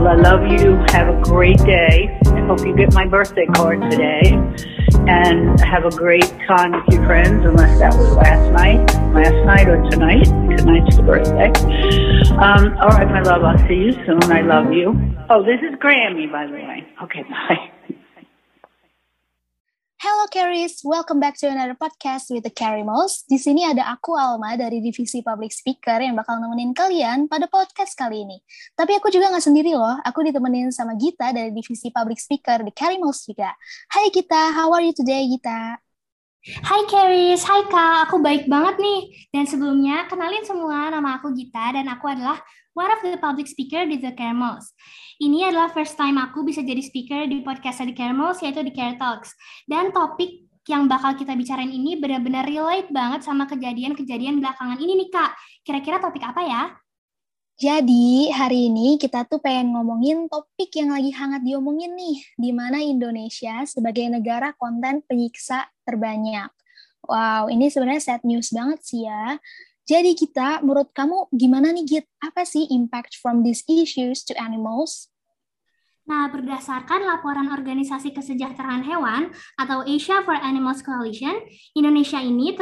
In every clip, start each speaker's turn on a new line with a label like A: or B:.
A: I love you. Have a great day. I hope you get my birthday card today. And have a great time with your friends, unless that was last night, last night or tonight. Tonight's the birthday. Um, all right, my love, I'll see you soon. I love you. Oh, this is Grammy, by the way. Okay, bye.
B: Hello Carries, welcome back to another podcast with the Carrie Mouse. Di sini ada aku Alma dari divisi Public Speaker yang bakal nemenin kalian pada podcast kali ini. Tapi aku juga nggak sendiri loh, aku ditemenin sama Gita dari divisi Public Speaker di Carrie Mouse juga. Hai Gita, how are you today Gita?
C: Hai Caris, hai Kak, aku baik banget nih. Dan sebelumnya, kenalin semua, nama aku Gita dan aku adalah one of the public speaker di The Caramels. Ini adalah first time aku bisa jadi speaker di podcast The Caramels, yaitu di Care Talks. Dan topik yang bakal kita bicarain ini benar-benar relate banget sama kejadian-kejadian belakangan ini nih Kak. Kira-kira topik apa ya?
B: Jadi hari ini kita tuh pengen ngomongin topik yang lagi hangat diomongin nih, di mana Indonesia sebagai negara konten penyiksa terbanyak. Wow, ini sebenarnya sad news banget sih ya. Jadi kita, menurut kamu gimana nih Git? Apa sih impact from these issues to animals?
C: Nah, berdasarkan laporan Organisasi Kesejahteraan Hewan atau Asia for Animals Coalition, Indonesia ini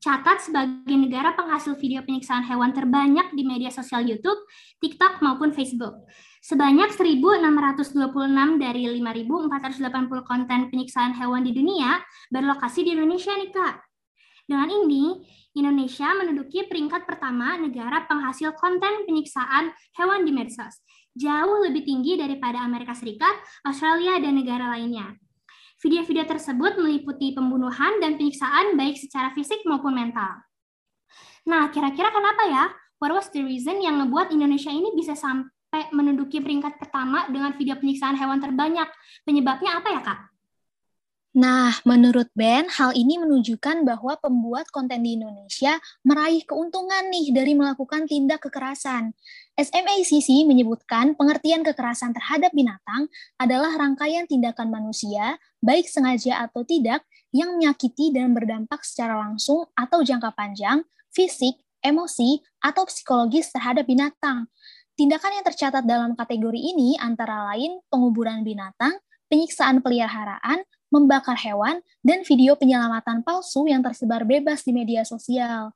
C: tercatat sebagai negara penghasil video penyiksaan hewan terbanyak di media sosial YouTube, TikTok, maupun Facebook. Sebanyak 1.626 dari 5.480 konten penyiksaan hewan di dunia berlokasi di Indonesia nih, Kak. Dengan ini, Indonesia menduduki peringkat pertama negara penghasil konten penyiksaan hewan di medsos jauh lebih tinggi daripada Amerika Serikat, Australia, dan negara lainnya. Video-video tersebut meliputi pembunuhan dan penyiksaan baik secara fisik maupun mental. Nah, kira-kira kenapa ya? What was the reason yang ngebuat Indonesia ini bisa sampai menduduki peringkat pertama dengan video penyiksaan hewan terbanyak? Penyebabnya apa ya, Kak?
B: Nah, menurut Ben, hal ini menunjukkan bahwa pembuat konten di Indonesia meraih keuntungan nih dari melakukan tindak kekerasan. SMACC menyebutkan pengertian kekerasan terhadap binatang adalah rangkaian tindakan manusia, baik sengaja atau tidak, yang menyakiti dan berdampak secara langsung atau jangka panjang, fisik, emosi, atau psikologis terhadap binatang. Tindakan yang tercatat dalam kategori ini antara lain penguburan binatang, penyiksaan peliharaan, membakar hewan, dan video penyelamatan palsu yang tersebar bebas di media sosial.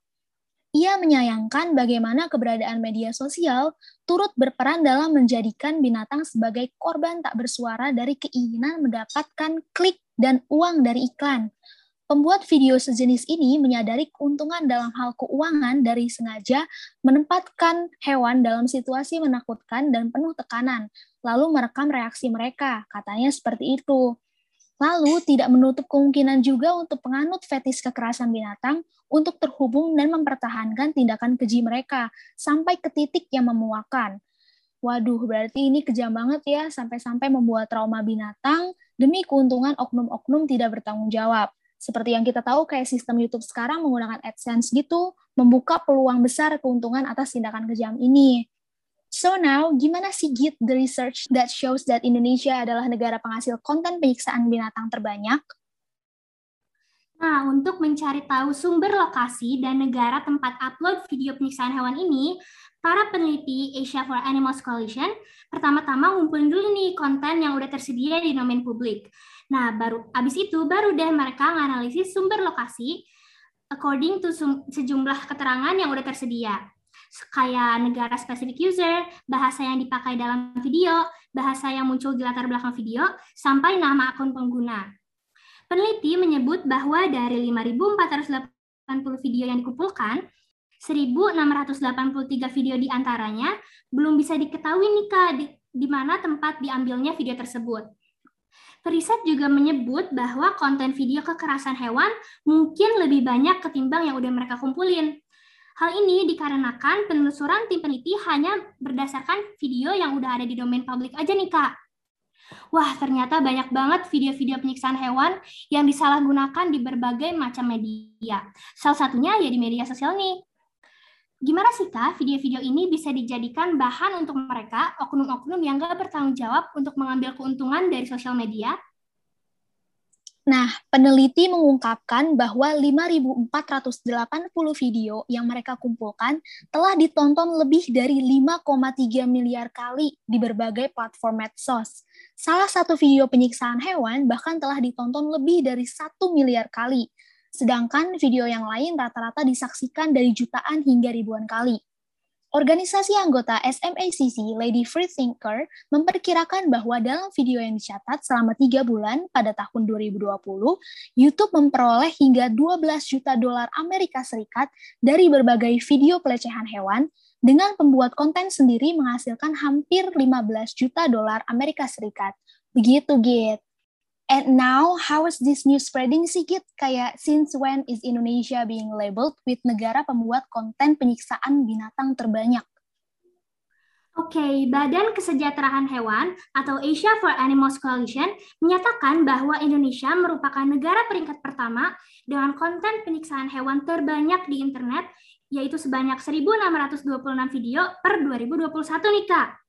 B: Ia menyayangkan bagaimana keberadaan media sosial turut berperan dalam menjadikan binatang sebagai korban tak bersuara dari keinginan mendapatkan klik dan uang dari iklan. Pembuat video sejenis ini menyadari keuntungan dalam hal keuangan dari sengaja menempatkan hewan dalam situasi menakutkan dan penuh tekanan, lalu merekam reaksi mereka, katanya seperti itu. Lalu, tidak menutup kemungkinan juga untuk penganut fetis kekerasan binatang untuk terhubung dan mempertahankan tindakan keji mereka sampai ke titik yang memuakan. Waduh, berarti ini kejam banget ya, sampai-sampai membuat trauma binatang demi keuntungan oknum-oknum tidak bertanggung jawab. Seperti yang kita tahu, kayak sistem YouTube sekarang menggunakan AdSense gitu, membuka peluang besar keuntungan atas tindakan kejam ini. So now, gimana sih Git the research that shows that Indonesia adalah negara penghasil konten penyiksaan binatang terbanyak?
C: Nah, untuk mencari tahu sumber lokasi dan negara tempat upload video penyiksaan hewan ini, para peneliti Asia for Animals Coalition pertama-tama ngumpulin dulu nih konten yang udah tersedia di domain publik. Nah, baru abis itu baru deh mereka nganalisis sumber lokasi according to sejumlah keterangan yang udah tersedia kayak negara spesifik user, bahasa yang dipakai dalam video, bahasa yang muncul di latar belakang video, sampai nama akun pengguna. Peneliti menyebut bahwa dari 5.480 video yang dikumpulkan, 1.683 video di antaranya belum bisa diketahui nih Kak, di, di mana tempat diambilnya video tersebut. Periset juga menyebut bahwa konten video kekerasan hewan mungkin lebih banyak ketimbang yang udah mereka kumpulin. Hal ini dikarenakan penelusuran tim peneliti hanya berdasarkan video yang udah ada di domain publik aja nih, Kak. Wah, ternyata banyak banget video-video penyiksaan hewan yang disalahgunakan di berbagai macam media. Salah satunya ya di media sosial nih. Gimana sih, Kak, video-video ini bisa dijadikan bahan untuk mereka, oknum-oknum yang gak bertanggung jawab untuk mengambil keuntungan dari sosial media?
B: Nah, peneliti mengungkapkan bahwa 5.480 video yang mereka kumpulkan telah ditonton lebih dari 5,3 miliar kali di berbagai platform medsos. Salah satu video penyiksaan hewan bahkan telah ditonton lebih dari 1 miliar kali, sedangkan video yang lain rata-rata disaksikan dari jutaan hingga ribuan kali. Organisasi anggota SMACC Lady Free Thinker memperkirakan bahwa dalam video yang dicatat selama tiga bulan pada tahun 2020, YouTube memperoleh hingga 12 juta dolar Amerika Serikat dari berbagai video pelecehan hewan dengan pembuat konten sendiri menghasilkan hampir 15 juta dolar Amerika Serikat. Begitu, Git. And now, how is this news spreading sih, Git? Kayak, since when is Indonesia being labeled with negara pembuat konten penyiksaan binatang terbanyak?
C: Oke, okay, Badan Kesejahteraan Hewan atau Asia for Animals Coalition menyatakan bahwa Indonesia merupakan negara peringkat pertama dengan konten penyiksaan hewan terbanyak di internet, yaitu sebanyak 1.626 video per 2021 nih Kak.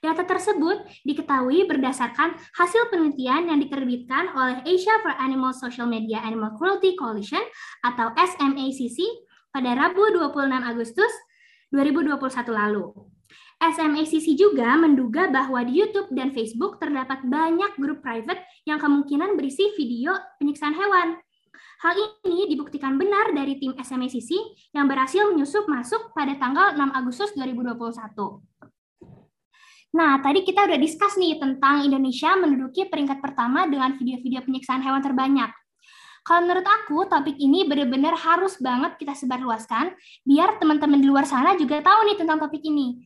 C: Data tersebut diketahui berdasarkan hasil penelitian yang diterbitkan oleh Asia for Animal Social Media Animal Cruelty Coalition atau SMACC pada Rabu 26 Agustus 2021 lalu. SMACC juga menduga bahwa di YouTube dan Facebook terdapat banyak grup private yang kemungkinan berisi video penyiksaan hewan. Hal ini dibuktikan benar dari tim SMACC yang berhasil menyusup masuk pada tanggal 6 Agustus 2021. Nah, tadi kita udah diskus nih tentang Indonesia menduduki peringkat pertama dengan video-video penyiksaan hewan terbanyak. Kalau menurut aku, topik ini benar-benar harus banget kita sebarluaskan, biar teman-teman di luar sana juga tahu nih tentang topik ini.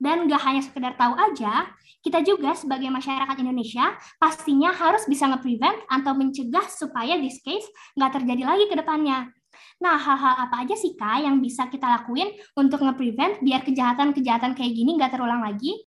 C: Dan gak hanya sekedar tahu aja, kita juga sebagai masyarakat Indonesia pastinya harus bisa nge-prevent atau mencegah supaya this case nggak terjadi lagi ke depannya. Nah, hal-hal apa aja sih Kak yang bisa kita lakuin untuk nge-prevent biar kejahatan-kejahatan kayak gini nggak terulang lagi?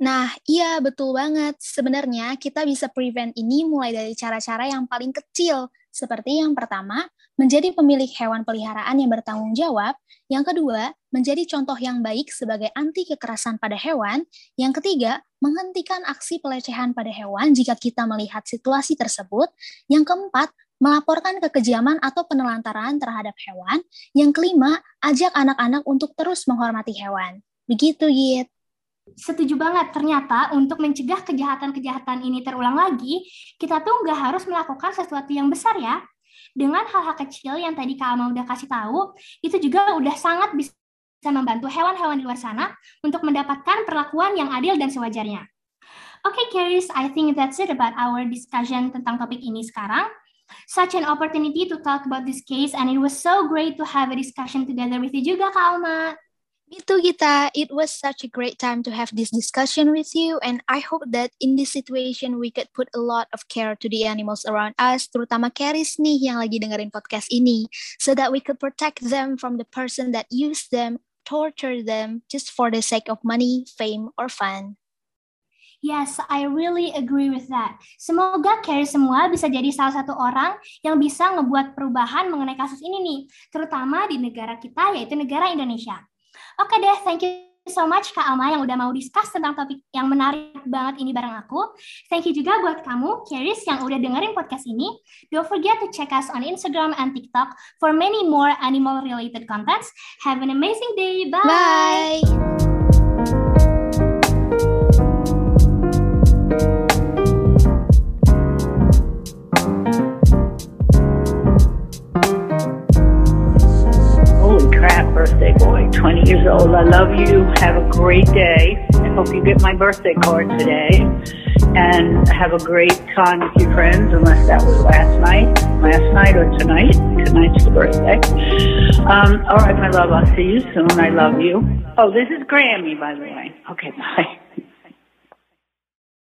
B: Nah, iya betul banget. Sebenarnya kita bisa prevent ini mulai dari cara-cara yang paling kecil, seperti yang pertama, menjadi pemilik hewan peliharaan yang bertanggung jawab. Yang kedua, menjadi contoh yang baik sebagai anti kekerasan pada hewan. Yang ketiga, menghentikan aksi pelecehan pada hewan jika kita melihat situasi tersebut. Yang keempat, melaporkan kekejaman atau penelantaran terhadap hewan. Yang kelima, ajak anak-anak untuk terus menghormati hewan. Begitu, Git.
C: Setuju banget, ternyata untuk mencegah kejahatan-kejahatan ini terulang lagi, kita tuh nggak harus melakukan sesuatu yang besar ya. Dengan hal-hal kecil yang tadi Kak Alma udah kasih tahu, itu juga udah sangat bisa membantu hewan-hewan di luar sana untuk mendapatkan perlakuan yang adil dan sewajarnya. Oke, okay, Caris, I think that's it about our discussion tentang topik ini sekarang. Such an opportunity to talk about this case, and it was so great to have a discussion together with you juga, Kak Alma.
B: Me too, Gita. It was such a great time to have this discussion with you, and I hope that in this situation we could put a lot of care to the animals around us, terutama Keris nih yang lagi dengerin podcast ini, so that we could protect them from the person that use them, torture them, just for the sake of money, fame, or fun.
C: Yes, I really agree with that. Semoga Carrie semua bisa jadi salah satu orang yang bisa ngebuat perubahan mengenai kasus ini nih, terutama di negara kita yaitu negara Indonesia. Oke deh, thank you so much Kak Alma yang udah mau discuss tentang topik yang menarik banget ini bareng aku. Thank you juga buat kamu, Keris, yang udah dengerin podcast ini. Don't forget to check us on Instagram and TikTok for many more animal-related contents. Have an amazing day.
B: Bye! Bye!
A: 20 old. I love you. Have a great day. I hope you get my birthday card today. And have a great time with your friends, unless that was last night, last night or tonight. Tonight's the birthday. Um, all right, my love, I'll see you soon. I love you. Oh, this is Grammy, by the way. Okay, bye.